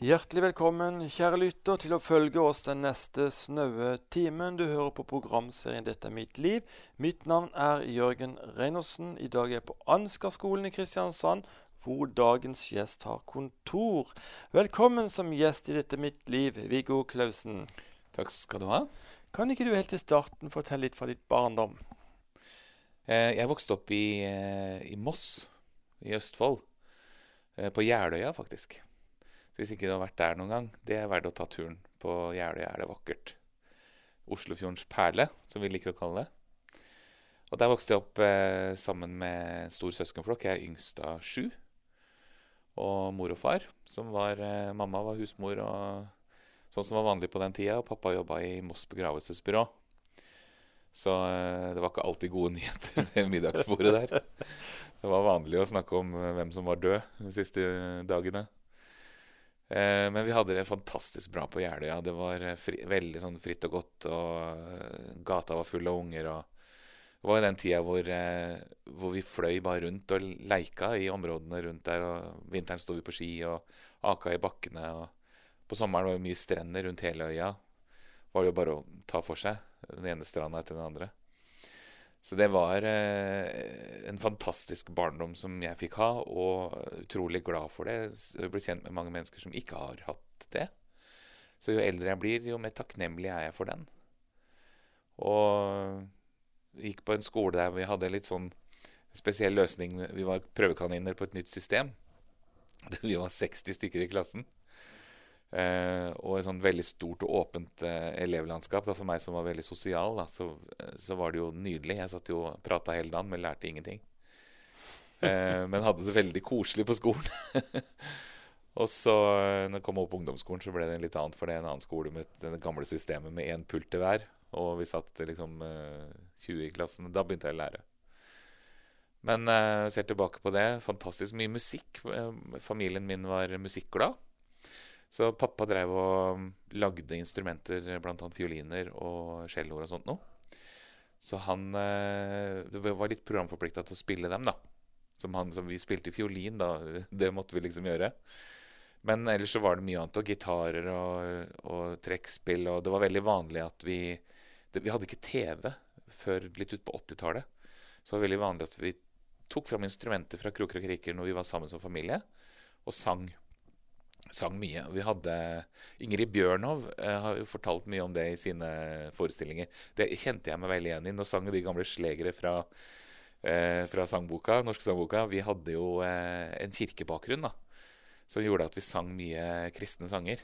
Hjertelig velkommen, kjære lytter, til å følge oss den neste snaue timen. Du hører på programserien 'Dette er mitt liv'. Mitt navn er Jørgen Reinersen. I dag er jeg på Ansgarskolen i Kristiansand, hvor dagens gjest har kontor. Velkommen som gjest i 'Dette er mitt liv', Viggo Klausen. Takk skal du ha. Kan ikke du helt til starten fortelle litt fra ditt barndom? Eh, jeg vokste opp i, eh, i Moss i Østfold. Eh, på Jeløya, faktisk. Hvis ikke du har vært der noen gang, det er verdt å ta turen. På Jeløya er det vakkert. Oslofjordens perle, som vi liker å kalle det. Og Der vokste jeg opp eh, sammen med en stor søskenflokk. Jeg er yngst av sju. Og mor og far, som var eh, Mamma var husmor, og sånn som var vanlig på den tida. Og pappa jobba i Moss begravelsesbyrå. Så eh, det var ikke alltid gode nyheter ved middagsbordet der. Det var vanlig å snakke om eh, hvem som var død de siste dagene. Eh, men vi hadde det fantastisk bra på Jeløya. Det var eh, fri, veldig sånn fritt og godt, og eh, gata var full av unger. og Det var den tida hvor, hvor, vi fløy bare rundt og leika i områdene rundt der. og Vinteren sto vi på ski og aka i bakkene. og På sommeren var det mye strender rundt hele øya. var det jo bare å ta for seg den ene stranda etter den andre. Så det var eh, en fantastisk barndom som jeg fikk ha, og utrolig glad for det. Jeg ble kjent med mange mennesker som ikke har hatt det. Så jo eldre jeg blir, jo mer takknemlig er jeg for den. Og gikk på en skole der vi hadde litt sånn spesiell løsning. Vi var prøvekaniner på et nytt system. Vi var 60 stykker i klassen. Eh, og et sånn veldig stort og åpent eh, elevlandskap. Da, for meg som var veldig sosial, da, så, så, var det jo nydelig. Jeg satt jo og prata hele dagen, men lærte ingenting. Eh, men hadde det veldig koselig på skolen. og så, når jeg kom opp på ungdomsskolen, så ble det litt annet, for det er en annen skole med det gamle systemet med én pult til hver. Og vi satt liksom 20 i klassen. Da begynte jeg å lære. Men jeg ser tilbake på det. Fantastisk mye musikk. Familien min var musikkglad. Så pappa drev og lagde instrumenter, bl.a. fioliner og celloer og sånt noe. Så han eh, Det var litt programforplikta til å spille dem, da. Som, han, som vi spilte fiolin, da. Det måtte vi liksom gjøre. Men ellers så var det mye annet. Og gitarer og, og trekkspill. Og det var veldig vanlig at vi det, Vi hadde ikke TV før litt utpå 80-tallet. Så det var veldig vanlig at vi tok fram instrumenter fra kroker og kriker når vi var sammen som familie, og sang sang mye. Vi hadde Ingrid Bjørnov eh, har jo fortalt mye om det i sine forestillinger. Det kjente jeg meg veldig igjen i. Nå sang de gamle slegere fra, eh, fra sangboka, norske sangboka. Vi hadde jo eh, en kirkebakgrunn da, som gjorde at vi sang mye kristne sanger.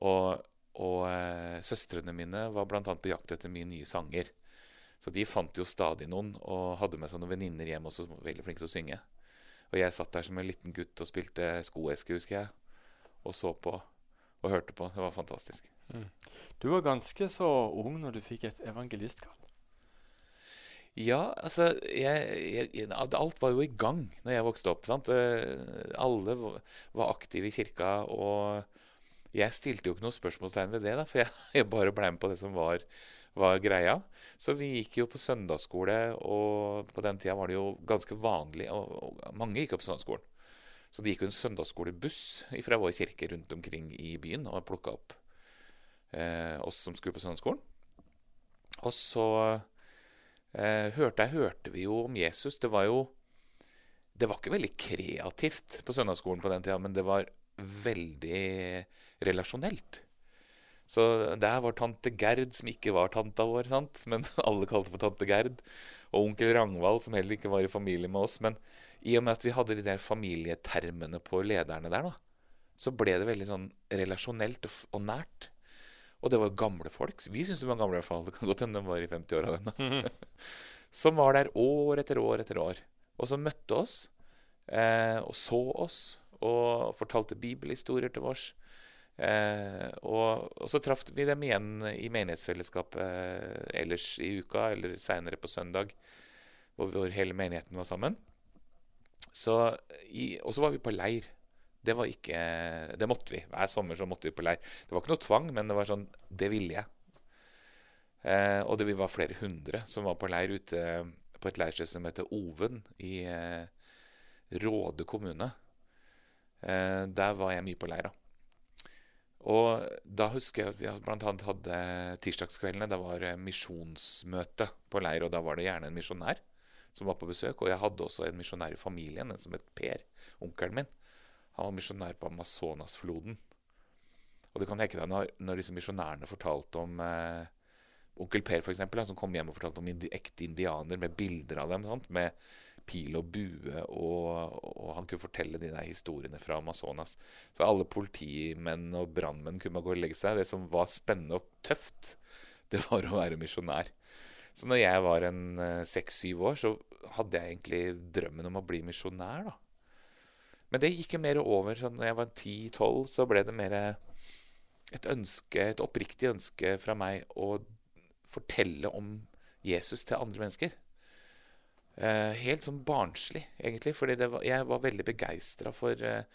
Og, og eh, søstrene mine var bl.a. på jakt etter mye nye sanger. Så de fant jo stadig noen, og hadde med seg noen venninner hjem også, veldig flinke til å synge. Og jeg satt der som en liten gutt og spilte skoeske, husker jeg og så på og hørte på. Det var fantastisk. Mm. Du var ganske så ung når du fikk et evangelistkall. Ja, altså jeg, jeg, Alt var jo i gang når jeg vokste opp. sant? Eh, alle var aktive i kirka. Og jeg stilte jo ikke noe spørsmålstegn ved det, da, for jeg, jeg bare ble med på det som var, var, greia. Så vi gikk jo på søndagsskole, og på den tida var det jo ganske vanlig og, og Mange gikk opp på søndagsskolen. Så det gikk jo en søndagsskolebuss fra vår kirke rundt omkring i byen og plukka opp eh, oss som skulle på søndagsskolen. Og så eh, hørte jeg hørte vi jo om Jesus. Det var jo Det var ikke veldig kreativt på søndagsskolen på den tida, men det var veldig relasjonelt. Så der var tante Gerd, som ikke var tanta vår, sant? men alle kalte for tante Gerd. Og onkel Rangvald, som heller ikke var i familie med oss. Men i og med at vi hadde de der familietermene på lederne der, da, så ble det veldig sånn relasjonelt og, og nært. Og det var gamle folk. Vi syns de var gamle, i hvert fall. Det kan godt hende de var i 50-åra ennå. Som var der år etter år etter år. Og som møtte oss eh, og så oss og fortalte bibelhistorier til oss. Eh, og, og, så traff vi dem igjen i menighetsfellesskapet eh, ellers i uka, eller seinere på søndag, hvor, hvor hele menigheten var sammen. Og så var vi på leir. Det var ikke Det måtte vi. Hver sommer så måtte vi på leir. Det var ikke noe tvang, men det var sånn Det ville jeg. Eh, og det var flere hundre som var på leir ute på et leirsted som heter Oven i eh, Råde kommune. Eh, der var jeg mye på leir, da. Og da husker jeg at vi annet hadde tirsdagskveldene. Da var det misjonsmøte på leir, og da var det gjerne en misjonær som var på besøk. Og jeg hadde også en misjonær i familien, en som het Per, onkelen min. Han var misjonær på Amazonasfloden. Og du kan tenke deg når, når disse misjonærene fortalte om eh, onkel Per, eksempel, som kom hjem og fortalte om indi ekte indianer med bilder av dem. Sant? Med pil og bue, og, og, han kunne fortelle de der historiene fra Amazonas. Så alle politimenn og brannmenn kunne gå og legge seg. Det som var spennende og tøft, det var å være misjonær. Så når jeg var en eh, seks-syv år, så hadde jeg egentlig drømmen om å bli misjonær, da. Men det gikk mer over. Så når jeg var ti-tolv, så ble det mer et ønske, et oppriktig ønske fra meg å fortelle om Jesus til andre mennesker. Eh, helt sånn barnslig, egentlig. fordi jeg var veldig begeistra for eh,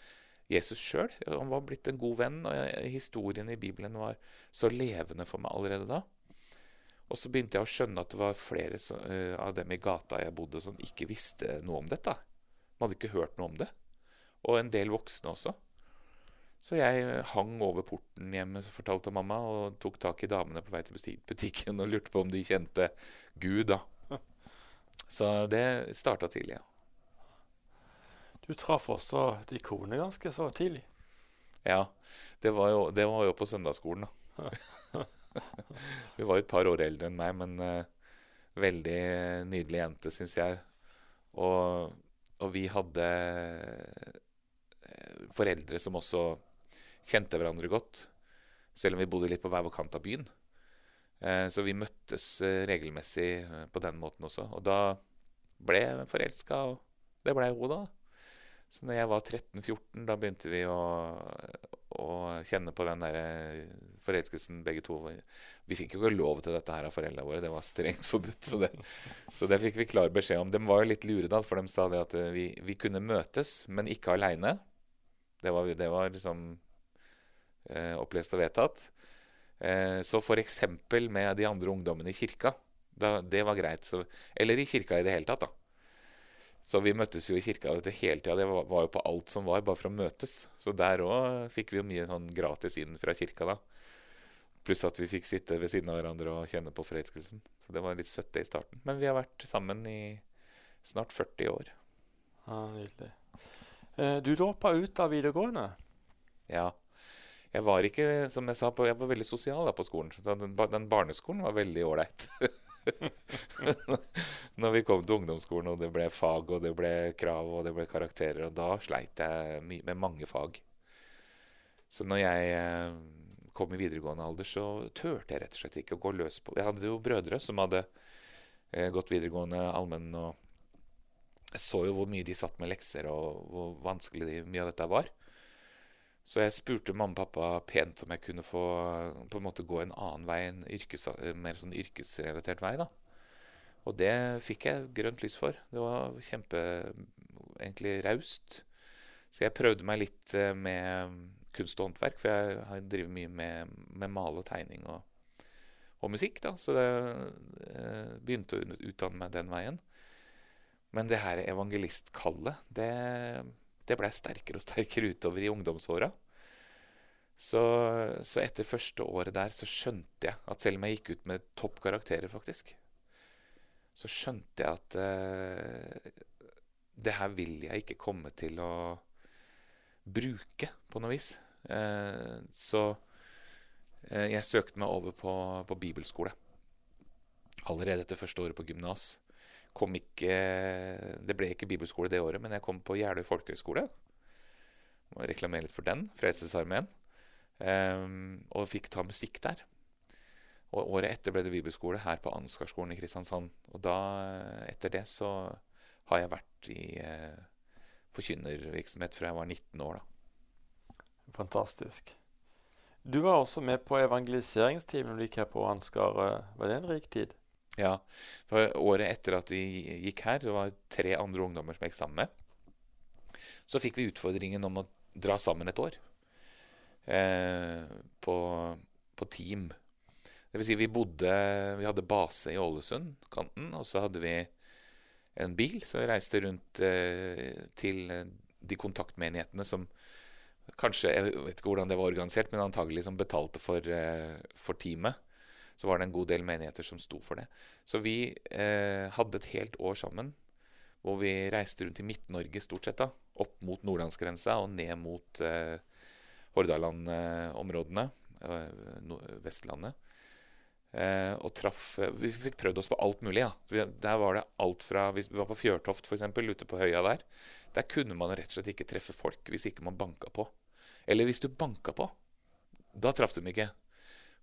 Jesus sjøl. Han var blitt en god venn, og jeg, historien i Bibelen var så levende for meg allerede da. Og så begynte jeg å skjønne at det var flere som, uh, av dem i gata jeg bodde, som ikke visste noe om dette. Man hadde ikke hørt noe om det. Og en del voksne også. Så jeg hang over porten hjemme, fortalte mamma, og tok tak i damene på vei til butikken og lurte på om de kjente Gud, da. Så det starta tidlig, ja. Du traff også de kone ganske så tidlig? Ja. Det var jo, det var jo på søndagsskolen, da. Hun var jo et par år eldre enn meg, men uh, veldig nydelig jente, syns jeg. Og, og, vi hadde uh, foreldre som også kjente hverandre godt, selv om vi bodde litt på hver vår kant av byen. Uh, så vi møttes eh, regelmessig eh, på den måten også. Og da ble jeg forelska, og det ble hun, da. Så når jeg var 13-14, da begynte vi å, å, kjenne på den der forelskelsen begge to. Vi fikk jo ikke lov til dette her av foreldrene våre, det var strengt forbudt. Så det, så det fikk vi klar beskjed om. De var jo litt lure, da, for de sa det at vi, vi kunne møtes, men ikke aleine. Det, det, var liksom eh, opplest og vedtatt. Eh, så f.eks. med de andre ungdommene i kirka. Da, det var greit. Så, eller i kirka i det hele tatt, da. Så vi møttes jo i kirka hele tida. Det var, var, jo på alt som var, bare for å møtes. Så der òg fikk vi jo mye sånn gratis inn fra kirka, da. Pluss at vi fikk sitte ved siden av hverandre og kjenne på forelskelsen. Så det var litt søtt, det i starten. Men vi har vært sammen i snart 40 år. Ja, Nydelig. Eh, du droppa ut av videregående? Ja jeg var ikke, som jeg sa, på, jeg var veldig sosial da på skolen. Så den, den barneskolen var veldig ålreit. Når vi kom til ungdomsskolen, og det ble fag, og det ble krav, og det ble karakterer, og da sleit jeg med mange fag. Så når jeg eh, kom i videregående alder, så turte jeg rett og slett ikke å gå løs på Jeg hadde jo brødre som hadde eh, gått videregående allmenn, og jeg så jo hvor mye de satt med lekser, og hvor vanskelig mye av dette var. Så jeg spurte mamma og pappa pent om jeg kunne få på en måte gå en annen vei, en yrkes, mer sånn yrkesrelatert vei. da. Og det fikk jeg grønt lys for. Det var kjempe egentlig raust. Så jeg prøvde meg litt eh, med kunst og håndverk, for jeg har drevet mye med, med male og tegning og, og, musikk. da, Så det eh, begynte å utdanne meg den veien. Men det her evangelistkallet, det det blei sterkere og sterkere utover i ungdomsåra. Så, så, etter første året der så skjønte jeg at selv om jeg gikk ut med toppkarakterer, faktisk, så skjønte jeg at eh, det her vil jeg ikke komme til å bruke på noe vis. Eh, så eh, jeg søkte meg over på, på bibelskole allerede etter første året på gymnas kom ikke Det ble ikke bibelskole det året, men jeg kom på Jeløy folkehøgskole. Må reklamere litt for den. Frelsesarmeen. Um, og fikk ta musikk der. Og året etter ble det bibelskole her på Ansgarskolen i Kristiansand. Og da, etter det, så har jeg vært i uh, forkynnervirksomhet fra jeg var 19 år, da. Fantastisk. Du var også med på evangeliseringsteamet du gikk her på Ansgar. Var det en rik tid? Ja, for året etter at vi gikk her, det var tre andre ungdommer som gikk sammen med. Så fikk vi utfordringen om å dra sammen et år eh, på, på, team. Det vil si, vi bodde Vi hadde base i Ålesund, kanten, og så hadde vi en bil som reiste rundt eh, til de kontaktmenighetene som kanskje, Jeg vet ikke hvordan det var organisert, men antagelig som betalte for, eh, for teamet. Så var det en god del menigheter som sto for det. Så vi eh, hadde et helt år sammen hvor vi reiste rundt i Midt-Norge stort sett. da, Opp mot nordlandsgrensa og ned mot eh, Hordaland-områdene. Eh, Vestlandet. Eh, og traff eh, Vi fikk prøvd oss på alt mulig. Ja. Der var det alt fra vi var på Fjørtoft, f.eks., ute på høya der. Der kunne man rett og slett ikke treffe folk hvis ikke man banka på. Eller hvis du banka på, da traff de ikke.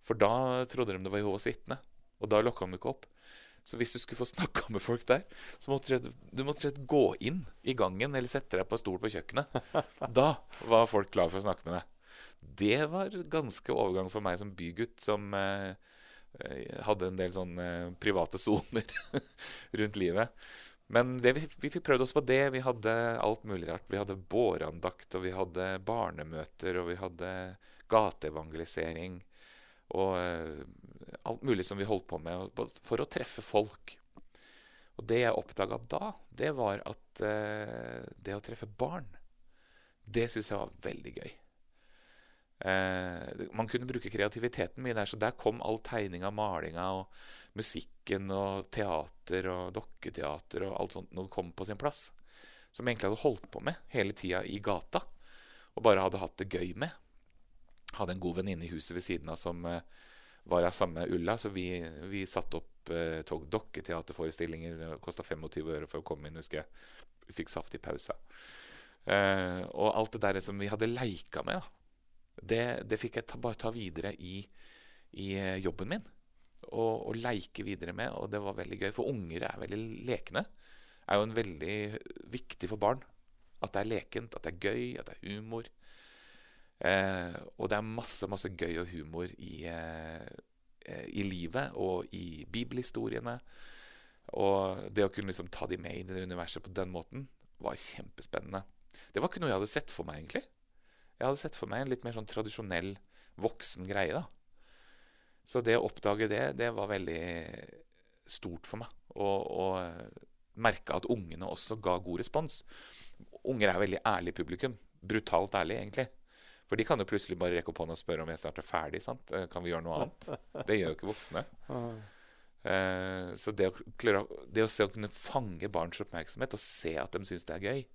For da trodde de det var Jehovas vitne. Og da lokka de ikke opp. Så hvis du skulle få snakka med folk der, så måtte du, du måtte gå inn i gangen eller sette deg på stol på kjøkkenet. Da var folk klar for å snakke med deg. Det var ganske overgang for meg som bygutt, som eh, hadde en del sånne private soner rundt livet. Men det, vi, vi, fikk prøvd oss på det. Vi hadde alt mulig rart. Vi hadde bårandakt, og vi hadde barnemøter, og vi hadde gateevangelisering. Og uh, alt mulig som vi holdt på med for å treffe folk. Og det jeg oppdaga da, det var at uh, det å treffe barn, det syns jeg var veldig gøy. Uh, man kunne bruke kreativiteten mye der, så der kom all tegninga, malinga og musikken og teater og dokketeater og alt sånt noe kom på sin plass. Som jeg egentlig hadde holdt på med hele tida i gata. Og bare hadde hatt det gøy med. Hadde en god venninne i huset ved siden av som uh, var av samme ulla, så vi, vi satte opp uh, dokketeaterforestillinger. Kosta 25 øre for å komme inn, husker jeg. Vi fikk saftig pause. Uh, og alt det der som vi hadde leika med, da, det, det fikk jeg ta, bare ta videre i, i jobben min og leike videre med, og det var veldig gøy. For unger er veldig lekne. er jo en veldig viktig for barn. At det er lekent, at det er gøy, at det er humor. Eh, og det er masse, masse gøy og humor i, eh, i livet og i bibelhistoriene. Og det å kunne liksom ta de med inn i det universet på den måten var kjempespennende. Det var ikke noe jeg hadde sett for meg, egentlig. Jeg hadde sett for meg en litt mer sånn tradisjonell voksen greie. da så det å oppdage det, det var veldig stort for meg. Og, og merka at ungene også ga god respons. Unger er veldig ærlig publikum. Brutalt ærlig, egentlig. For de kan jo plutselig bare rekke opp hånda og spørre om jeg snart er ferdig. sant? Eh, kan vi gjøre noe annet? Det gjør jo ikke voksne. Uh, så det å, det å, se å kunne fange barns oppmerksomhet og se at de syns det er gøy,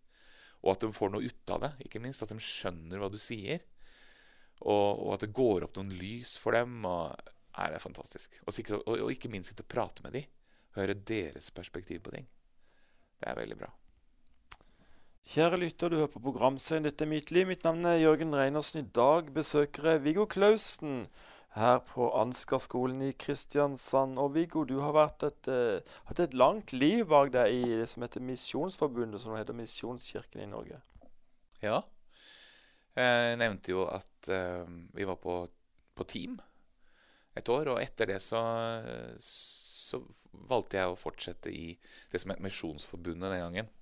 og at de får noe ut av det, ikke minst at de skjønner hva du sier, og, og at det går opp noen lys for dem og er det fantastisk. Og, og, og, ikke minst sitte og prate med dem. Høre deres perspektiv på ting. Det er veldig bra. Kjære lytter, du hører på programserien 'Dette er mitt liv'. Mitt navn er Jørgen Reinersen. I dag besøker jeg Viggo Klausen her på Ansgarskolen i Kristiansand. Og Viggo, du har et, uh, hatt et langt liv bak deg i det som heter Misjonsforbundet, som heter Misjonskirken i Norge. Ja. Jeg nevnte jo at uh, vi var på, på team et år. Og etter det så, så valgte jeg å fortsette i det som het Misjonsforbundet den gangen.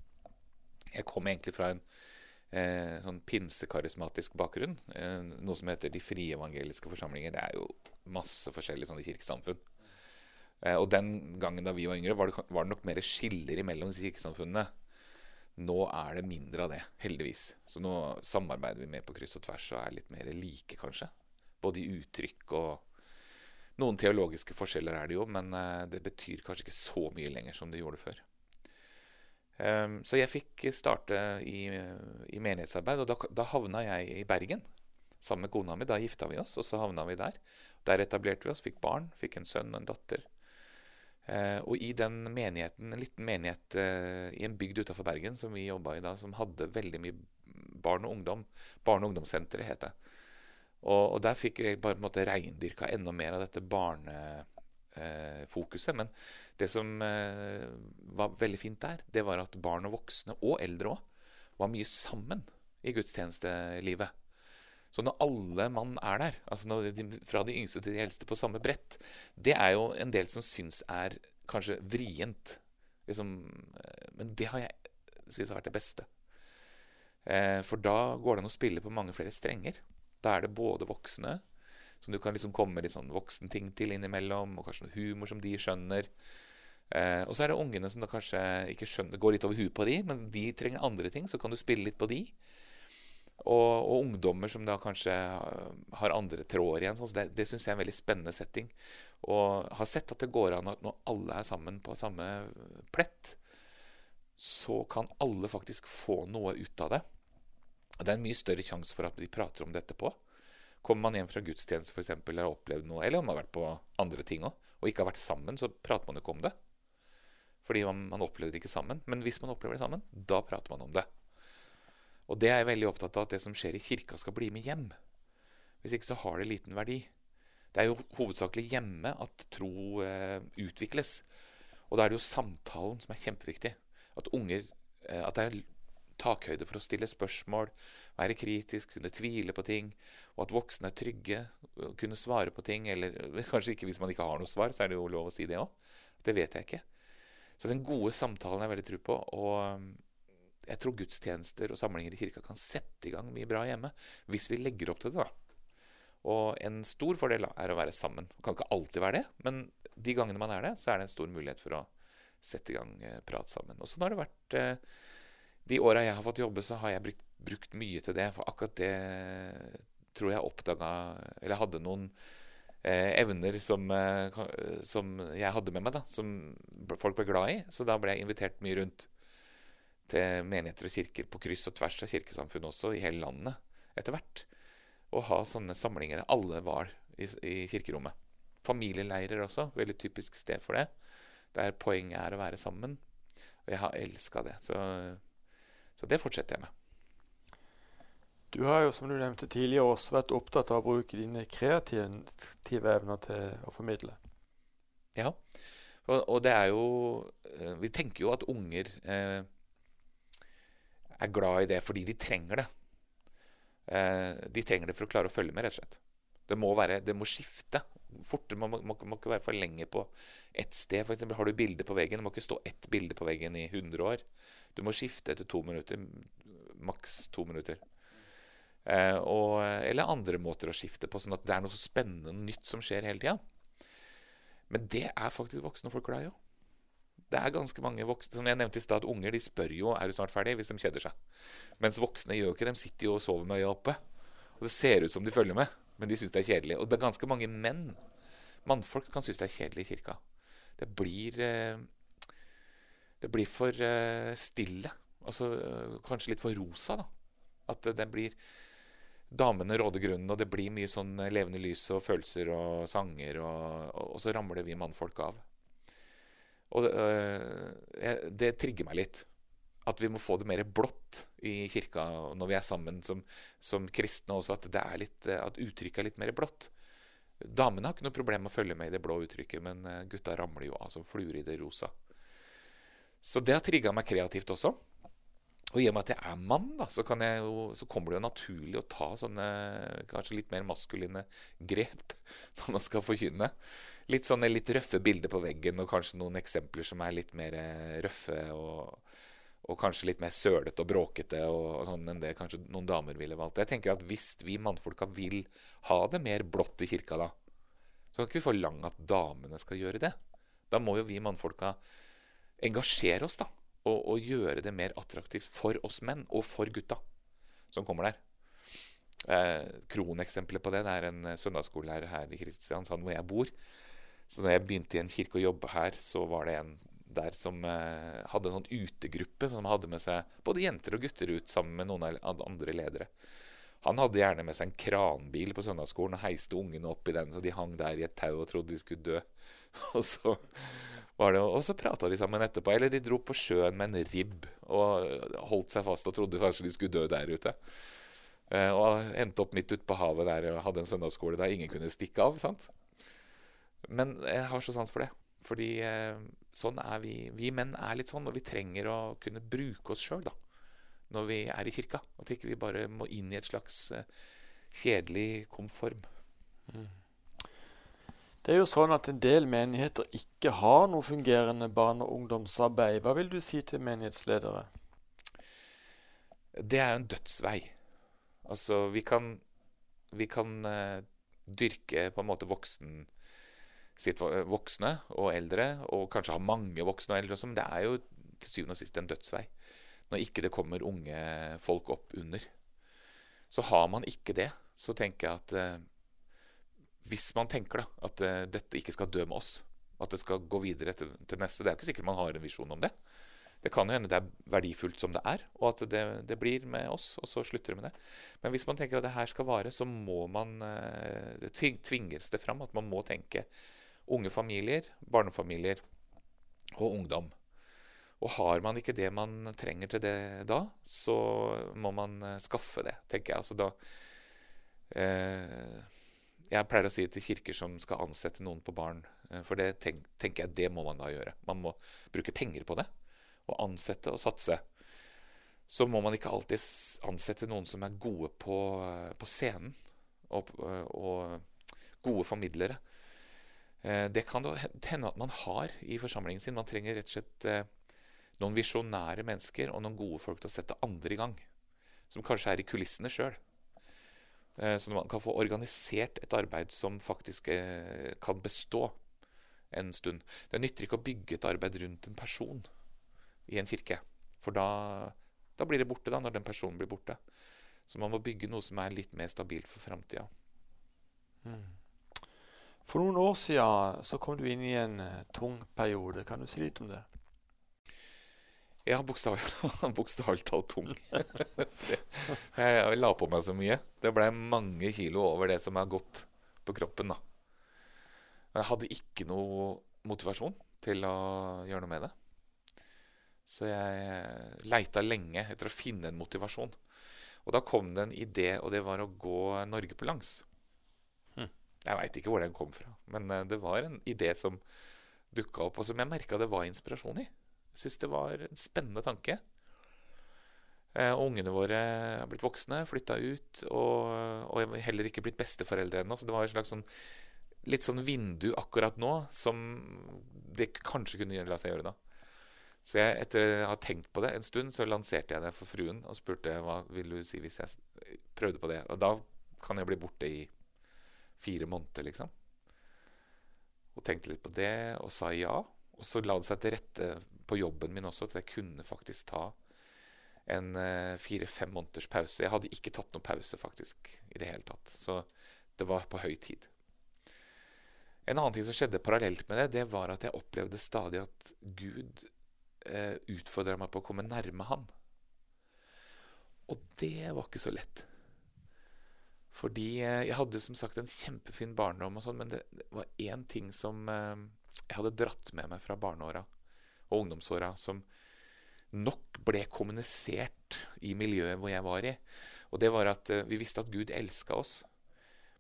Jeg kom egentlig fra en eh, sånn pinsekarismatisk bakgrunn. Eh, noe som heter De frie evangeliske forsamlinger. Det er jo masse forskjellige sånne kirkesamfunn. Eh, og den gangen da vi var yngre, var det, var det nok mer skiller imellom disse kirkesamfunnene. Nå er det mindre av det, heldigvis. Så nå samarbeider vi mer på kryss og tvers og er litt mer like, kanskje. Både i uttrykk og noen teologiske forskjeller er det jo, men eh, det betyr kanskje ikke så mye lenger som det gjorde før. Ehm, så jeg fikk starte i, i menighetsarbeid, og da, da, havna jeg i Bergen sammen med kona mi. Da gifta vi oss, og så havna vi der. Der etablerte vi oss, fikk barn, fikk en sønn og en datter. Eh, og i den menigheten, en liten menighet eh, i en bygd utafor Bergen som vi jobba i da, som hadde veldig mye barn og ungdom Barne- og ungdomssenteret, het det. Og, og der fikk jeg bare på en måte reindyrka enda mer av dette barnefokuset. Eh, Men det som eh, var veldig fint der, det var at barn og voksne, og eldre òg, var mye sammen i gudstjenestelivet. Så når alle mann er der, altså de, fra de yngste til de eldste på samme brett, det er jo en del som syns er kanskje vrient. Liksom, eh, men det har jeg syntes har vært det beste. Eh, for da går det an å spille på mange flere strenger. Da er det både voksne, som du kan liksom komme med litt sånn voksenting til innimellom, og kanskje noe humor som de skjønner. Eh, og så er det ungene som da kanskje ikke skjønner, går litt over huet på de, men de trenger andre ting, så kan du spille litt på de. Og, og, ungdommer som da kanskje har andre tråder igjen. Så det det syns jeg er en veldig spennende setting. Og har sett at det går an at når alle er sammen på samme plett, så kan alle faktisk få noe ut av det. Og Det er en mye større sjanse for at de prater om det etterpå. Kommer man hjem fra gudstjeneste eksempel, eller har opplevd noe, eller om man har vært på andre ting òg, og ikke har vært sammen, så prater man jo ikke om det. Fordi man, man opplever det ikke sammen. Men hvis man opplever det sammen, da prater man om det. Og det er jeg veldig opptatt av at det som skjer i kirka, skal bli med hjem. Hvis ikke så har det liten verdi. Det er jo hovedsakelig hjemme at tro eh, utvikles. Og da er det jo samtalen som er kjempeviktig. At unger eh, At det er takhøyde for å stille spørsmål, være kritisk, kunne tvile på ting. Og at voksne er trygge, kunne svare på ting. Eller kanskje ikke hvis man ikke har noe svar, så er det jo lov å si det òg. Det vet jeg ikke. Så den gode samtalen er jeg veldig tro på. Og jeg tror gudstjenester og samlinger i kirka kan sette i gang mye bra hjemme. Hvis vi legger opp til det, da. Og en stor fordel er å være sammen. Det kan ikke alltid være det, men de gangene man er det, så er det en stor mulighet for å sette i gang eh, prat sammen. Og sånn har det vært eh, De åra jeg har fått jobbe, så har jeg brukt, brukt mye til det. For akkurat det tror jeg oppdaga Eller hadde noen eh, evner som, eh, som, jeg hadde med meg, da, som folk ble glad i. Så da ble jeg invitert mye rundt til menigheter og kirker på kryss og tvers av kirkesamfunnet også, i hele landet etter hvert. Og ha sånne samlinger. Alle var i, i kirkerommet. Familieleirer også, veldig typisk sted for det. Der poenget er å være sammen. Og jeg har elska det. Så, så, det fortsetter jeg med. Du har jo, som du nevnte tidligere, også vært opptatt av å bruke dine kreative evner til å formidle. Ja, og, og det er jo eh, Vi tenker jo at unger eh, er glad i det fordi de trenger det. Eh, de trenger det for å klare å følge med, rett og slett. Det må, være, det må skifte fort. Man må, må, må, ikke være for lenge på ett sted. For eksempel, har du bilde på veggen, det må ikke stå ett bilde på veggen i 100 år. Du må skifte etter to minutter. Maks to minutter. Eh, og, eller andre måter å skifte på, sånn at det er noe så spennende nytt som skjer hele tida. Men det er faktisk voksne folk glad i òg. Det er ganske mange voksne Som jeg nevnte i stad, unger de spør jo er du snart ferdig hvis de kjeder seg. Mens voksne gjør jo ikke De sitter jo og sover med øya oppe. Og det ser ut som de følger med, men de syns det er kjedelig. Og det er ganske mange menn. Mannfolk kan synes det er kjedelig i kirka. Det blir eh, Det blir for eh, stille. Altså kanskje litt for rosa, da. At det blir Damene råder grunnen, og det blir mye sånn levende lys og følelser og sanger, og, og, og så ramler vi mannfolk av. Og øh, det trigger meg litt. At vi må få det mer blått i kirka når vi er sammen som, som kristne også. At, litt, at uttrykket er litt mer blått. Damene har ikke noe problem med å følge med i det blå uttrykket, men gutta ramler jo av som fluer i det rosa. Så det har trigga meg kreativt også. Og i og med at jeg er mann, da, så, jo, så, kommer det jo naturlig å ta sånne kanskje litt mer maskuline grep når man skal forkynne litt sånne litt røffe bilder på veggen, og kanskje noen eksempler som er litt mer eh, røffe og, og kanskje litt mer sølete og bråkete og, og, sånn enn det kanskje noen damer ville valgt. Jeg tenker at Hvis vi mannfolka vil ha det mer blått i kirka, da, så kan ikke vi forlange at damene skal gjøre det. Da må jo vi mannfolka engasjere oss da, og, og gjøre det mer attraktivt for oss menn og for gutta som kommer der. Eh, Kroneksempelet på det, det er en søndagsskolelærer her i Kristiansand hvor jeg bor så da jeg begynte i en kirke å jobbe her, så var det en der som eh, hadde en sånn utegruppe som hadde med seg både jenter og gutter ut sammen med noen av de andre ledere. Han hadde gjerne med seg en kranbil på søndagsskolen og heiste ungene opp i den, så de hang der i et tau og trodde de skulle dø. Og så var det, og så prata de sammen etterpå. Eller de dro på sjøen med en ribb og holdt seg fast og trodde kanskje de skulle dø der ute. Eh, og endte opp midt ute på havet der og hadde en søndagsskole der ingen kunne stikke av. sant? Men jeg har så sans for det. Fordi eh, sånn er vi. Vi menn er litt sånn, og vi trenger å kunne bruke oss sjøl når vi er i kirka. At ikke vi bare må inn i et slags eh, kjedelig komform. Mm. Det er jo sånn at en del menigheter ikke har noe fungerende barne- og ungdomsarbeid. Hva vil du si til menighetsledere? Det er jo en dødsvei. Altså, vi kan, vi kan uh, dyrke på en måte voksen sitt voksne og eldre, og kanskje ha mange voksne og eldre også, men det er jo til syvende og sist en dødsvei når ikke det kommer unge folk opp under. Så har man ikke det, så tenker jeg at eh, hvis man tenker da, at eh, dette ikke skal dø med oss, at det skal gå videre til, til neste Det er jo ikke sikkert man har en visjon om det. Det kan jo hende det er verdifullt som det er, og at det, det, blir med oss, og så slutter det med det. Men hvis man tenker at det her skal vare, så må man eh, Det tvinges det fram at man må tenke unge familier, barnefamilier og ungdom. Og har man ikke det man trenger til det da, så må man eh, skaffe det, tenker jeg. Altså da eh, Jeg pleier å si det til kirker som skal ansette noen på barn, eh, for det tenk, tenker jeg det må man da gjøre. Man må bruke penger på det å ansette og satse, så må man ikke alltid ansette noen som er gode på, på scenen, og, og, gode formidlere. Eh, det kan hende at man har i forsamlingen sin. Man trenger rett og slett eh, noen visjonære mennesker og noen gode folk til å sette andre i gang. Som kanskje er i kulissene sjøl. Eh, så man kan få organisert et arbeid som faktisk kan bestå en stund. Det nytter ikke å bygge et arbeid rundt en person i en kirke. For da, da, blir det borte, da, når den personen blir borte. Så man må bygge noe som er litt mer stabilt for framtida. Mm. For noen år siden så kom du inn i en uh, tung periode. Kan du si litt om det? Ja, bokstavelig talt tung. jeg la på meg så mye. Det ble mange kilo over det som er gått på kroppen. da. Men jeg hadde ikke noe motivasjon til å gjøre noe med det. Så jeg leita lenge etter å finne en motivasjon. Og da kom det en idé, og det var å gå Norge på langs. Hm. Jeg veit ikke hvor den kom fra, men eh, det var en idé som dukka opp, og som jeg merka det var inspirasjon i. Jeg syns det var en spennende tanke. Og ungene våre har blitt voksne, flytta ut, og, og heller ikke blitt besteforeldre ennå. Så det var et slags sånn, litt sånn vindu akkurat nå som det kanskje kunne la seg gjøre da. Så jeg, etter å ha tenkt på det en stund, så lanserte jeg det for fruen og spurte hva vil du si hvis jeg prøvde på det. Og da kan jeg bli borte i fire måneder, liksom. Og tenkte litt på det og sa ja. Og så la det seg til rette på jobben min også at jeg kunne faktisk ta en uh, fire-fem måneders pause. Jeg hadde ikke tatt noen pause faktisk i det hele tatt. Så det var på høy tid. En annen ting som skjedde parallelt med det, det var at jeg opplevde stadig at Gud eh, utfordra meg på å komme nærme han. Og det var ikke så lett. Fordi eh, jeg hadde som sagt en kjempefin barndom, og sånn, men det, det var én ting som eh, jeg hadde dratt med meg fra barneåra og ungdomsåra, som nok ble kommunisert i miljøet hvor jeg var i. Og det var at eh, vi visste at Gud elska oss,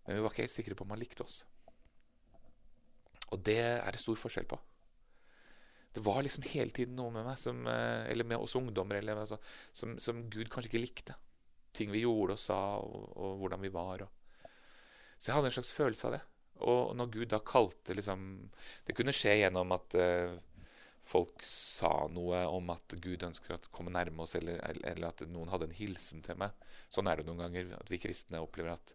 men vi var ikke helt sikre på om han likte oss. Og det er det stor forskjell på det var liksom hele tiden noe med meg, som, eh, eller med oss ungdommer, eller, altså, som, som, Gud kanskje ikke likte. Ting vi gjorde og sa, og, og hvordan vi var. Og. Så jeg hadde en slags følelse av det. Og når Gud da kalte liksom Det kunne skje gjennom at uh, folk sa noe om at Gud ønsker å komme nærme oss, eller, eller, at noen hadde en hilsen til meg. Sånn er det noen ganger at vi kristne opplever at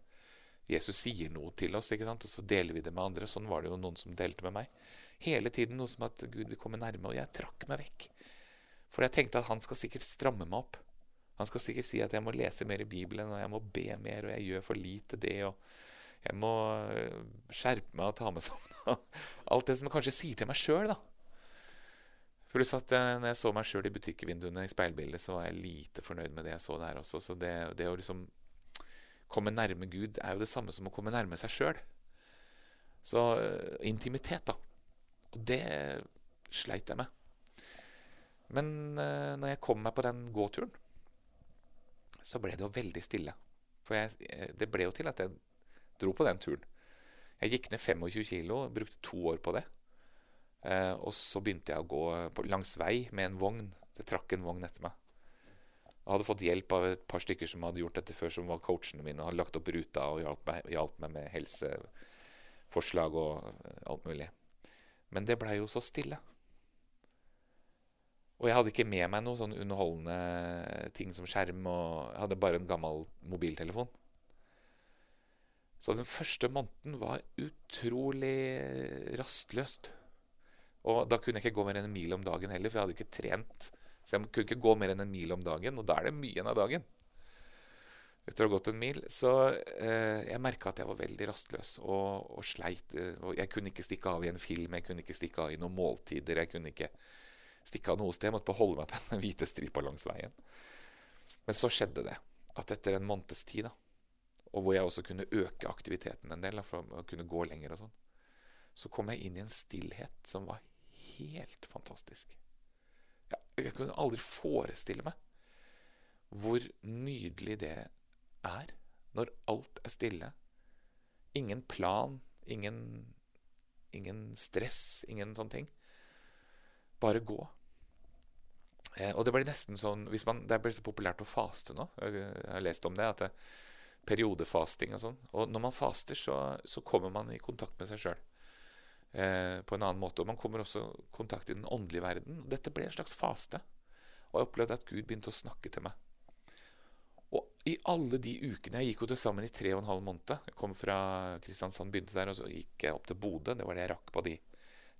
Jesus sier noe til oss, ikke sant? og så deler vi det med andre. Sånn var det jo noen som delte med meg hele tiden noe som at Gud vil komme nærme, og jeg trakk meg vekk. For jeg tenkte at han skal sikkert stramme meg opp. Han skal sikkert si at jeg må lese mer i Bibelen, og jeg må be mer, og jeg gjør for lite det, og jeg må øh, skjerpe meg og ta meg sammen. Alt det som jeg kanskje sier til meg sjøl, da. Pluss at øh, når jeg så meg sjøl i butikkvinduene i speilbildet, så var jeg lite fornøyd med det jeg så der også. Så det, det å liksom komme nærme Gud er jo det samme som å komme nærme seg sjøl. Så øh, intimitet, da. Og det sleit jeg med. Men når jeg kom meg på den gåturen, så ble det jo veldig stille. For jeg, eh, det ble jo til at jeg dro på den turen. Jeg gikk ned 25 kilo, brukte to år på det. Eh, og så begynte jeg å gå på, langs vei med en vogn. Det trakk en vogn etter meg. Jeg hadde fått hjelp av et par stykker som hadde gjort dette før, som var coachene mine. og hadde lagt opp ruta og hjalp meg, hjalp meg med helseforslag og alt mulig. Men det blei jo så stille. Og jeg hadde ikke med meg noe sånn underholdende ting som skjerm. og Jeg hadde bare en gammel mobiltelefon. Så den første måneden var utrolig rastløst. Og da kunne jeg ikke gå mer enn en mil om dagen heller, for jeg hadde ikke trent. Så jeg kunne ikke gå mer enn en mil om dagen, og da er det mye enn av dagen. etter å ha gått en mil, så eh, jeg merka at jeg var veldig rastløs og, og sleit. Og jeg kunne ikke stikke av i en film, jeg kunne ikke stikke av i noen måltider. Jeg kunne ikke stikke av noe sted. Jeg måtte holde meg på den hvite stripa langs veien. Men så skjedde det. At etter en måneds tid, da, og hvor jeg også kunne øke aktiviteten en del, for å kunne gå lenger og sånn, så kom jeg inn i en stillhet som var helt fantastisk. Ja, jeg kunne aldri forestille meg hvor nydelig det er når alt er stille. Ingen plan, ingen, ingen stress, ingen sånne ting. Bare gå. Eh, og det blir nesten sånn man, Det er blitt så populært å faste nå. Jeg har lest om det. at det, Periodefasting og sånn. Og når man faster, så, så kommer man i kontakt med seg sjøl eh, på en annen måte. Og man kommer også i kontakt i den åndelige verden. Dette ble en slags faste. Og jeg opplevde at Gud begynte å snakke til meg. Og i alle de ukene Jeg gikk jo til sammen i tre og en halv måned. Jeg kom fra Kristiansand, begynte der, og så gikk jeg opp til Bodø. Det var det jeg rakk på de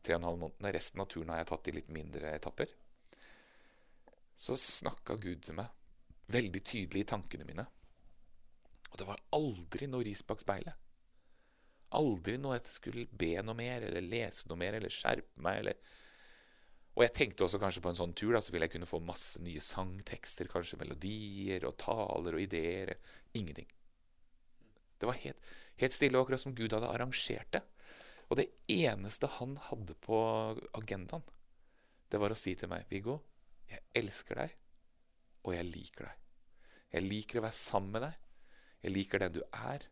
tre og en halv månedene. Resten av turen har jeg tatt i litt mindre etapper. Så snakka Gud til meg veldig tydelig i tankene mine. Og det var aldri noe ris bak speilet. Aldri noe jeg skulle be noe mer, eller lese noe mer, eller skjerpe meg, eller og jeg tenkte også kanskje på en sånn tur da, så ville jeg kunne få masse nye sangtekster, kanskje melodier og taler og ideer. Ingenting. Det var helt, helt stille, akkurat som Gud hadde arrangert det. Og det eneste han hadde på agendaen, det var å si til meg, Viggo, jeg elsker deg, og jeg liker deg. Jeg liker å være sammen med deg. Jeg liker den du er.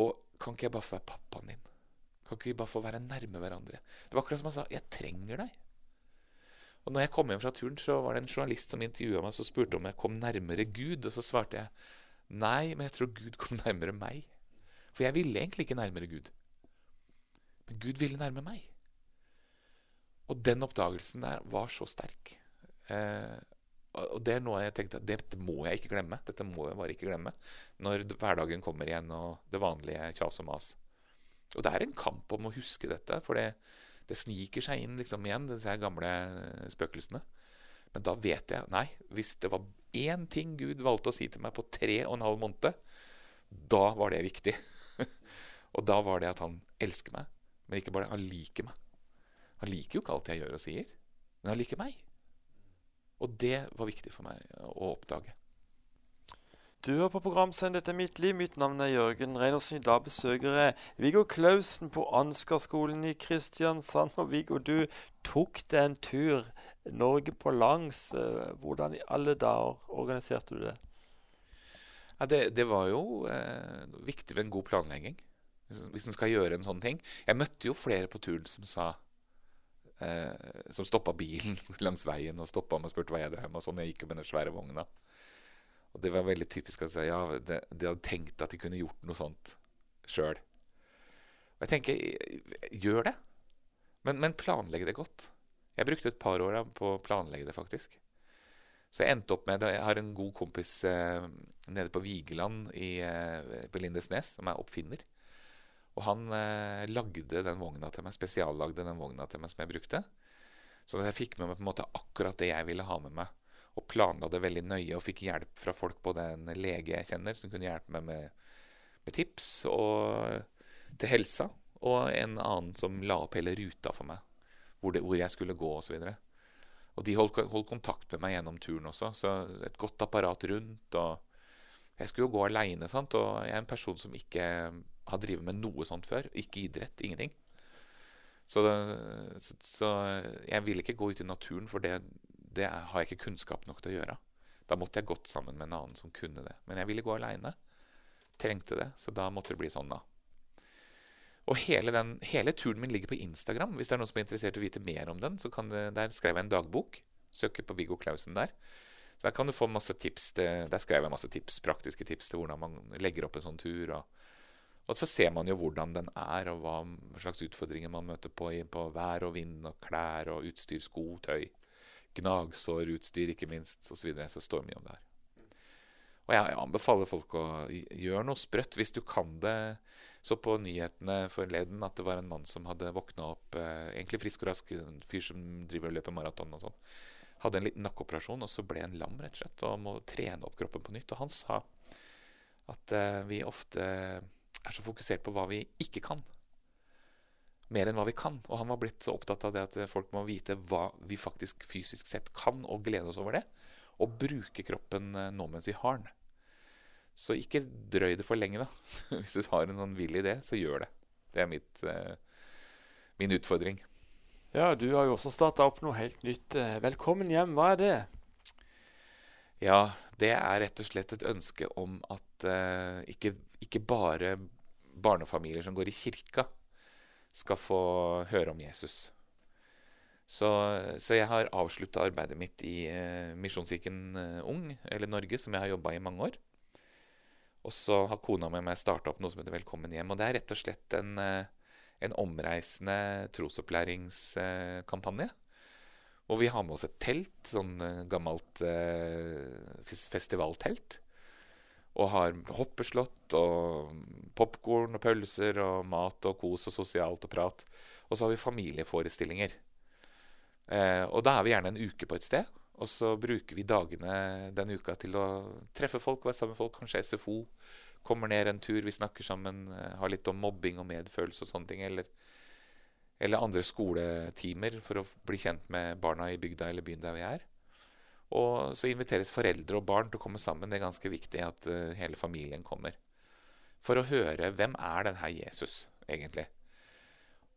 Og kan ikke jeg bare få være pappaen din? Kan ikke vi bare få være nærme hverandre? Det var akkurat som han sa, jeg trenger deg. Og når jeg kom hjem fra turen, så var det en journalist som intervjua meg, som spurte om jeg kom nærmere Gud. Og så svarte jeg nei, men jeg tror Gud kom nærmere meg. For jeg ville egentlig ikke nærmere Gud. Men Gud ville nærme meg. Og den oppdagelsen der var så sterk. Eh, og det er noe jeg tenkte at dette må jeg ikke glemme. Dette må jeg bare ikke glemme når hverdagen kommer igjen og det vanlige kjas og mas. Og det er en kamp om å huske dette, for det, det sniker seg inn liksom igjen, disse gamle spøkelsene. Men da vet jeg Nei, hvis det var én ting Gud valgte å si til meg på tre og en halv måned, da var det viktig. og da var det at han elsker meg. Men ikke bare han liker meg. Han liker jo ikke alt jeg gjør og sier, men han liker meg. Og det var viktig for meg å oppdage. Du hører på programsendet Dette er mitt liv. Mitt navn er Jørgen Reinersen. I dag besøker jeg Viggo Klausen på Ansgarskolen i Kristiansand. Og Viggo, du tok deg en tur Norge på langs. Eh, hvordan i alle dager organiserte du det? Ja, det, det var jo eh, viktig ved en god planlegging. Hvis en skal gjøre en sånn ting. Jeg møtte jo flere på turen som sa eh, Som stoppa bilen langs veien og stoppa meg og spurte hva jeg drev med. Og sånn, jeg gikk jo med den svære vogna. Og det var veldig typisk at ja, de, de hadde tenkt at de kunne gjort noe sånt sjøl. Og jeg tenker gjør det. Men, men planlegg det godt. Jeg brukte et par år på å planlegge det, faktisk. Så jeg endte opp med det. Jeg har en god kompis eh, nede på Vigeland i, eh, på Lindesnes, som er oppfinner. Og han eh, lagde den vogna til meg, spesiallagde den vogna til meg som jeg brukte. Så jeg fikk med meg på en måte akkurat det jeg ville ha med meg og planla det veldig nøye og fikk hjelp fra folk, både en lege jeg kjenner, som kunne hjelpe meg med, med tips og, til helsa, og en annen som la opp hele ruta for meg, hvor, det, hvor jeg skulle gå osv. Og, og de holdt, holdt, kontakt med meg gjennom turen også, så et godt apparat rundt. og Jeg skulle jo gå aleine, og jeg er en person som ikke har drevet med noe sånt før. Ikke idrett, ingenting. Så, så, jeg ville ikke gå ut i naturen, for det, det har jeg ikke kunnskap nok til å gjøre. Da måtte jeg gått sammen med en annen som kunne det. Men jeg ville gå aleine. Trengte det, så da måtte det bli sånn, da. Og hele, den, hele, turen min ligger på Instagram. Hvis det er noen som er interessert i å vite mer om den, så kan det, der skrev jeg en dagbok. Søker på Viggo Clausen der. Så Der kan du få masse tips til, Der skrev jeg masse tips, praktiske tips til hvordan man legger opp en sånn tur. Og, og så ser man jo hvordan den er, og hva slags utfordringer man møter på på vær og vind og klær og utstyr, sko, tøy gnagsårutstyr, ikke minst, osv. Så, videre, så står mye om det her. Og jeg, anbefaler folk å gjøre noe sprøtt hvis du kan det. Så på nyhetene forleden at det var en mann som hadde våkna opp eh, egentlig frisk og rask, en fyr som driver og løper maraton og sånn. Hadde en liten nakkeoperasjon, og så ble han lam, rett og slett, og må trene opp kroppen på nytt. Og han sa At eh, vi ofte er så fokusert på hva vi ikke kan. Mer enn hva vi kan. Og han var blitt så opptatt av det at folk må vite hva vi faktisk fysisk sett kan, og glede oss over det. Og bruke kroppen eh, nå mens vi har den. Så ikke drøy det for lenge, da. Hvis du har en sånn vill idé, så gjør det. Det er mitt, eh, min utfordring. Ja, du har jo også starta opp noe helt nytt. Velkommen hjem, hva er det? Ja, det er rett og slett et ønske om at eh, ikke, ikke, bare barnefamilier som går i kirka, skal få høre om Jesus. Så, så jeg har avslutta arbeidet mitt i eh, Misjonskirken eh, Ung, eller Norge, som jeg har jobba i mange år. Og så har kona og jeg starta opp noe som heter Velkommen hjem. Og det er rett og slett en, eh, en omreisende trosopplæringskampanje. Og vi har med oss et telt, sånn uh, gammelt eh, festivaltelt. Og har hoppeslott og popkorn og pølser og mat og kos og sosialt og prat. Og så har vi familieforestillinger. Eh, og da er vi gjerne en uke på et sted. Og så bruker vi dagene den uka til å treffe folk, være sammen med folk, kanskje SFO. Kommer ned en tur, vi snakker sammen, har litt om mobbing og medfølelse og sånne ting. Eller eller andre skoletimer for å bli kjent med barna i bygda eller byen der vi er. Og så inviteres foreldre og barn til å komme sammen. Det er ganske viktig at uh, hele familien kommer. For å høre hvem er denne Jesus egentlig.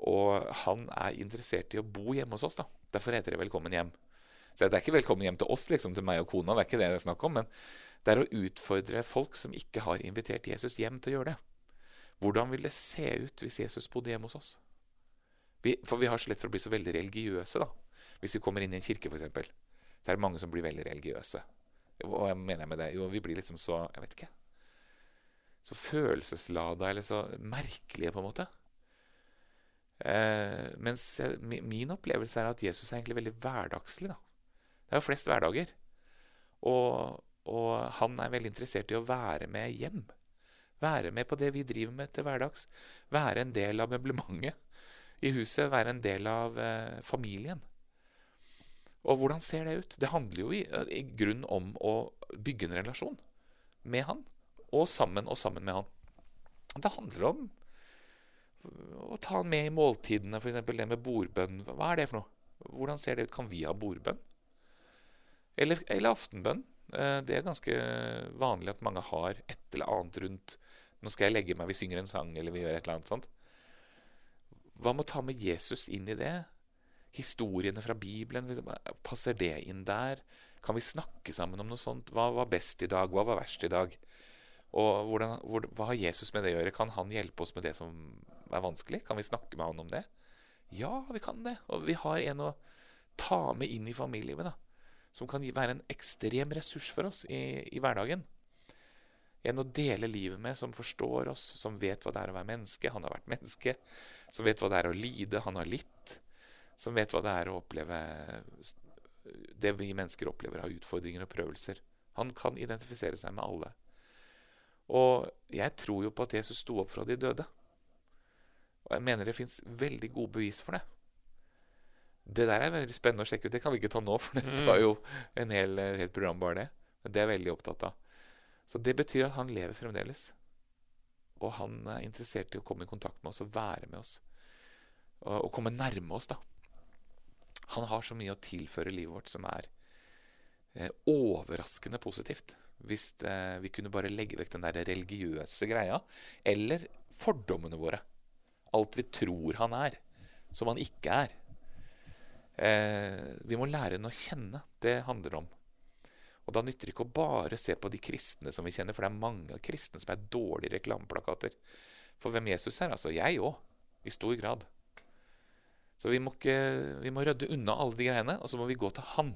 Og han er interessert i å bo hjemme hos oss. da. Derfor heter det 'Velkommen hjem'. Så Det er ikke 'velkommen hjem til oss', liksom, til meg og kona. Det er ikke det det er snakk om. Men det er å utfordre folk som ikke har invitert Jesus hjem, til å gjøre det. Hvordan vil det se ut hvis Jesus bodde hjemme hos oss? Vi, for vi har så lett for å bli så veldig religiøse. da. Hvis vi kommer inn i en kirke, f.eks., så er det mange som blir veldig religiøse. Hva mener jeg med det? Jo, vi blir liksom så Jeg vet ikke. Så følelseslada, eller så merkelige, på en måte. Eh, mens jeg, min opplevelse er at Jesus er egentlig veldig hverdagslig. da. Det er jo flest hverdager. Og, og han er veldig interessert i å være med hjem. Være med på det vi driver med til hverdags. Være en del av møblementet i huset, være en del av eh, familien. Og hvordan ser det ut? Det handler jo i, i grunn om å bygge en relasjon med han, og sammen og sammen med han. Det handler om å ta han med i måltidene, f.eks. det med bordbønn. Hva er det for noe? Hvordan ser det ut? Kan vi ha bordbønn? Eller, eller aftenbønn. Eh, det er ganske vanlig at mange har et eller annet rundt Nå skal jeg legge meg, vi synger en sang, eller vi gjør et eller annet sånt. Hva med å ta med Jesus inn i det? Historiene fra Bibelen, passer det inn der? Kan vi snakke sammen om noe sånt? Hva var best i dag? Hva var verst i dag? Og hvordan, hvor, Hva har Jesus med det å gjøre? Kan han hjelpe oss med det som er vanskelig? Kan vi snakke med han om det? Ja, vi kan det. Og vi har en å ta med inn i familielivet. da, Som kan være en ekstrem ressurs for oss i, i hverdagen. En å dele livet med, som forstår oss, som vet hva det er å være menneske. Han har vært menneske som vet hva det er å lide. Han har litt. Som vet hva det er å oppleve det vi mennesker opplever av utfordringer og prøvelser. Han kan identifisere seg med alle. Og jeg tror jo på at Jesus sto opp fra de døde. Og jeg mener det fins veldig gode bevis for det. Det der er veldig spennende å sjekke ut. Det kan vi ikke ta nå, for det tar jo en hel, helt program bare det. Men det er jeg veldig opptatt av. Så det betyr at han lever fremdeles. Og han er interessert i å komme i kontakt med oss og være med oss. Og, og komme nærme oss, da. Han har så mye å tilføre livet vårt som er eh, overraskende positivt. Hvis eh, vi kunne bare legge vekk den der religiøse greia. Eller fordommene våre. Alt vi tror han er, som han ikke er. Eh, vi må lære henne å kjenne. Det handler om. Og Da nytter det ikke å bare se på de kristne som vi kjenner, for det er mange kristne som er dårlige reklameplakater for hvem Jesus er. Altså jeg òg, i stor grad. Så vi må, ikke, vi må rydde unna alle de greiene, og så må vi gå til Han.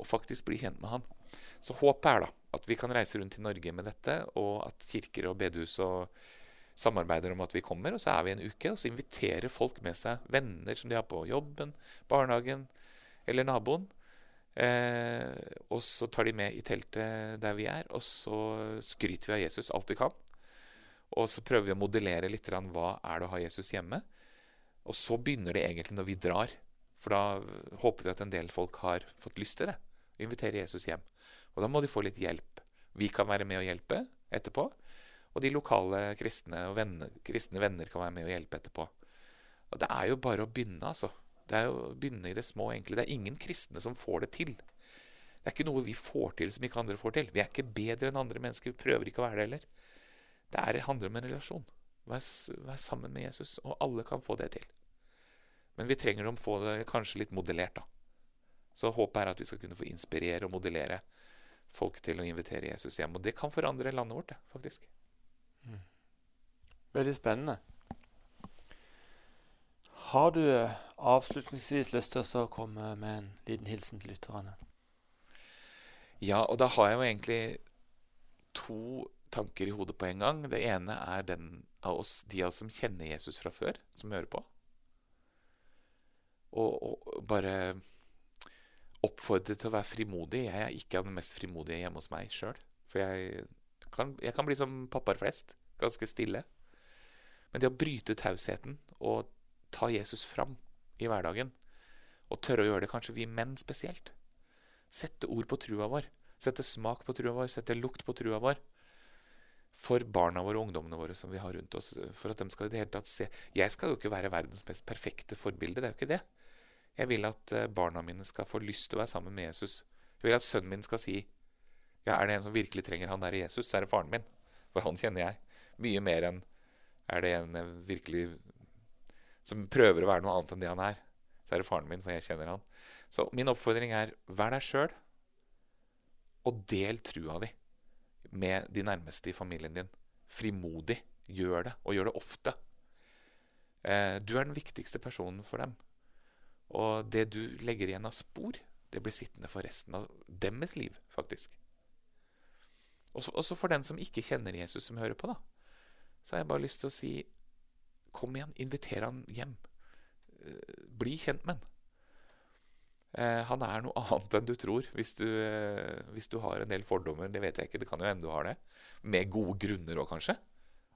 Og faktisk bli kjent med Han. Så håpet er da at vi kan reise rundt i Norge med dette, og at kirker og bedehus og samarbeider om at vi kommer. Og så er vi en uke, og så inviterer folk med seg venner som de har på jobben, barnehagen eller naboen. Eh, og så tar de med i teltet der vi er, og så skryter vi av Jesus alt vi kan. Og så prøver vi å modellere litt hva er det å ha Jesus hjemme. Og så begynner det egentlig når vi drar. For da håper vi at en del folk har fått lyst til det. Invitere Jesus hjem. Og da må de få litt hjelp. Vi kan være med og hjelpe etterpå. Og de lokale kristne, og venner, kristne venner kan være med og hjelpe etterpå. Og Det er jo bare å begynne, altså. Det er jo å begynne i det små, egentlig. Det er ingen kristne som får det til. Det er ikke noe vi får til som ikke andre får til. Vi er ikke bedre enn andre mennesker. Vi prøver ikke å være det heller. Det er, handler om en relasjon. Vær, vær, sammen med Jesus, og alle kan få det til. Men vi trenger å få det kanskje litt modellert, da. Så håpet er at vi skal kunne få inspirere og modellere folk til å invitere Jesus hjem. Og det kan forandre landet vårt, faktisk. Mm. Veldig spennende. Har du avslutningsvis lyst til å komme med en liten hilsen til lytterne? Ja, og da har jeg jo egentlig to tanker i hodet på en gang. Det ene er den av oss, de av oss som kjenner Jesus fra før, som hører på. Og, og bare oppfordre til å være frimodig. Jeg er ikke av den mest frimodige hjemme hos meg sjøl. For jeg kan, jeg kan, bli som pappaer flest. Ganske stille. Men det å bryte tausheten og ta Jesus fram i hverdagen, og tørre å gjøre det, kanskje vi menn spesielt Sette ord på trua vår. Sette smak på trua vår. Sette lukt på trua vår. For barna våre og ungdommene våre som vi har rundt oss. For at de skal i det hele tatt se Jeg skal jo ikke være verdens mest perfekte forbilde. Det er jo ikke det. Jeg vil at eh, barna mine skal få lyst til å være sammen med Jesus. Jeg vil at sønnen min skal si ja, er det en som virkelig trenger han der Jesus, så er det faren min. For han kjenner jeg. Mye mer enn er det en eh, virkelig som prøver å være noe annet enn det han er, så er det faren min, for jeg kjenner han. Så min oppfordring er vær deg sjøl, og del trua di med de nærmeste i familien din. Frimodig. Gjør det, og gjør det ofte. Eh, du er den viktigste personen for dem. Og det du legger igjen av spor, det blir sittende for resten av deres liv, faktisk. Også for den som ikke kjenner Jesus, som hører på, da. Så har jeg bare lyst til å si kom igjen, inviter han hjem. Eh, bli kjent med han. Eh, han er noe annet enn du tror, hvis du, eh, hvis du, har en del fordommer. Det vet jeg ikke, det kan jo hende du har det. Med gode grunner òg, kanskje.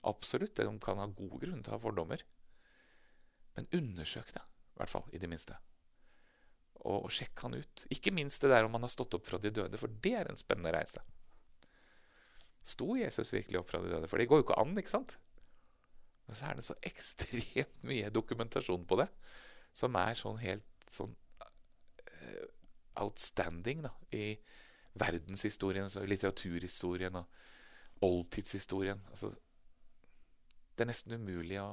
Absolutt, de kan ha gode grunner til å ha fordommer. Men undersøk det, i hvert fall, i det minste. Og, og sjekk han ut. Ikke minst det der om han har stått opp fra de døde, for det er en spennende reise. Sto Jesus virkelig opp fra de døde? For det går jo ikke an, ikke sant? Og så er det så ekstremt mye dokumentasjon på det, som er sånn helt sånn uh, outstanding da, i verdenshistorien, så litteraturhistorien og oldtidshistorien. Altså, det er nesten umulig å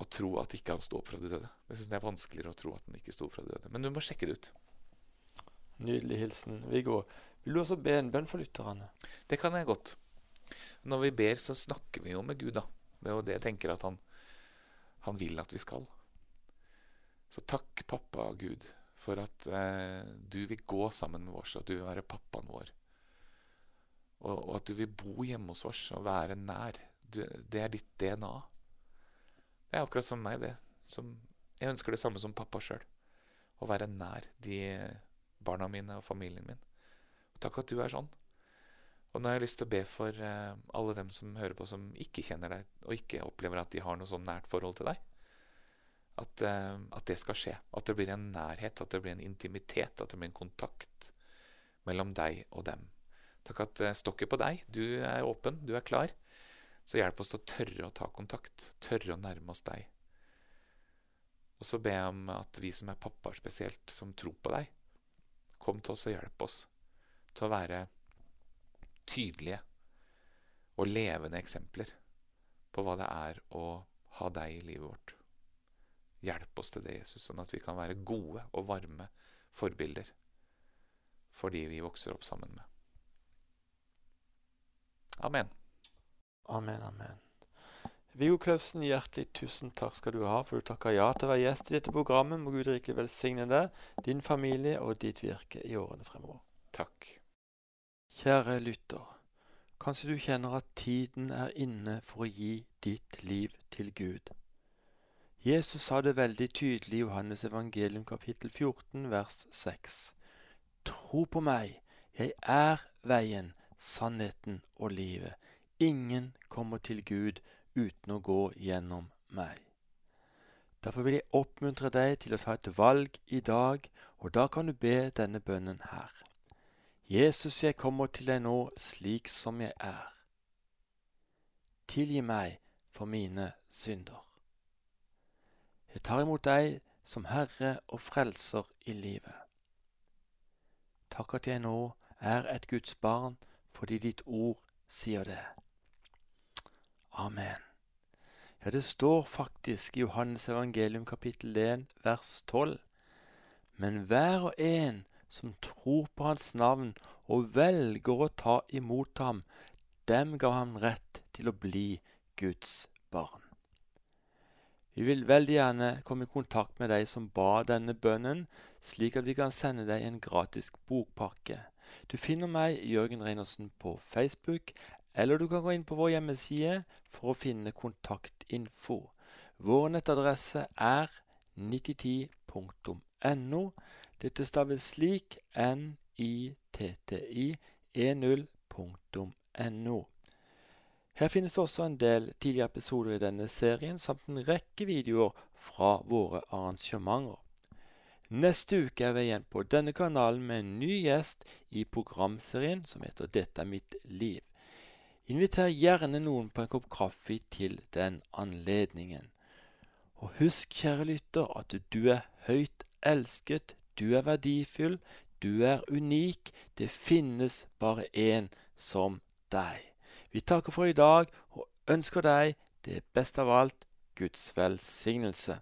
å tro at ikke han står fra de døde. Jeg synes Det er vanskeligere å tro at han ikke sto fra de døde. Men du må sjekke det ut. Nydelig hilsen. Viggo, vil du også be en bønn for lytterne? Det kan jeg godt. Når vi ber, så snakker vi jo med Gud, da. Det er jo det jeg tenker at han, han vil at vi skal. Så takk, pappa Gud, for at eh, du vil gå sammen med oss, at du vil være pappaen vår. Og, og, at du vil bo hjemme hos oss og være nær. Du, det er ditt DNA. Det er akkurat som meg, det. Som, jeg ønsker det samme som pappa sjøl. Å være nær de barna mine og familien min. Og takk at du er sånn. Og nå har jeg lyst til å be for uh, alle dem som hører på, som ikke kjenner deg, og ikke opplever at de har noe sånn nært forhold til deg. At, uh, at, det skal skje. At det blir en nærhet, at det blir en intimitet, at det blir en kontakt mellom deg og dem. Takk at uh, stokket på deg. Du er åpen, du er klar. Så hjelp oss til å tørre å ta kontakt, tørre å nærme oss deg. Og så jeg om at vi som er pappaer spesielt, som tror på deg, kom til oss og hjelp oss til å være tydelige og levende eksempler på hva det er å ha deg i livet vårt. Hjelp oss til det, Jesus, sånn at vi kan være gode og varme forbilder for de vi vokser opp sammen med. Amen. Amen, amen. Viggo Klausen, hjertelig tusen takk skal du ha for du takker ja til å være gjest i dette programmet. Må Gud rikelig velsigne deg, din familie og ditt virke i årene fremover. Takk. Kjære lytter. Kanskje du kjenner at tiden er inne for å gi ditt liv til Gud. Jesus sa det veldig tydelig i Johannes evangelium kapittel 14 vers 6. Tro på meg, jeg er veien, sannheten og livet. Ingen kommer til Gud uten å gå gjennom meg. Derfor vil jeg oppmuntre deg til å ta et valg i dag, og da kan du be denne bønnen her. Jesus, jeg kommer til deg nå slik som jeg er. tilgi meg for mine synder. Jeg tar imot deg som Herre og Frelser i livet. Takk at jeg nå er et Guds barn fordi ditt ord sier det. Amen. Ja, det står faktisk i Johannes evangelium kapittel 1 vers 12. Men hver og en som tror på Hans navn og velger å ta imot ham, dem ga han rett til å bli Guds barn. Vi vil veldig gjerne komme i kontakt med deg som ba denne bønnen, slik at vi kan sende deg en gratis bokpakke. Du finner meg, Jørgen Reinersen, på Facebook, eller du kan gå inn på vår hjemmeside for å finne kontaktinfo. Vår nettadresse er 9010.no. Dette staves slik nitti10e0.no. Her finnes det også en del tidligere episoder i denne serien, samt en rekke videoer fra våre arrangementer. Neste uke er vi igjen på denne kanalen med en ny gjest i programserien som heter Dette er mitt liv. Inviter gjerne noen på en kopp kaffe til den anledningen. Og husk, kjære lytter, at du er høyt elsket, du er verdifull, du er unik. Det finnes bare én som deg. Vi takker for i dag og ønsker deg det beste av alt Guds velsignelse.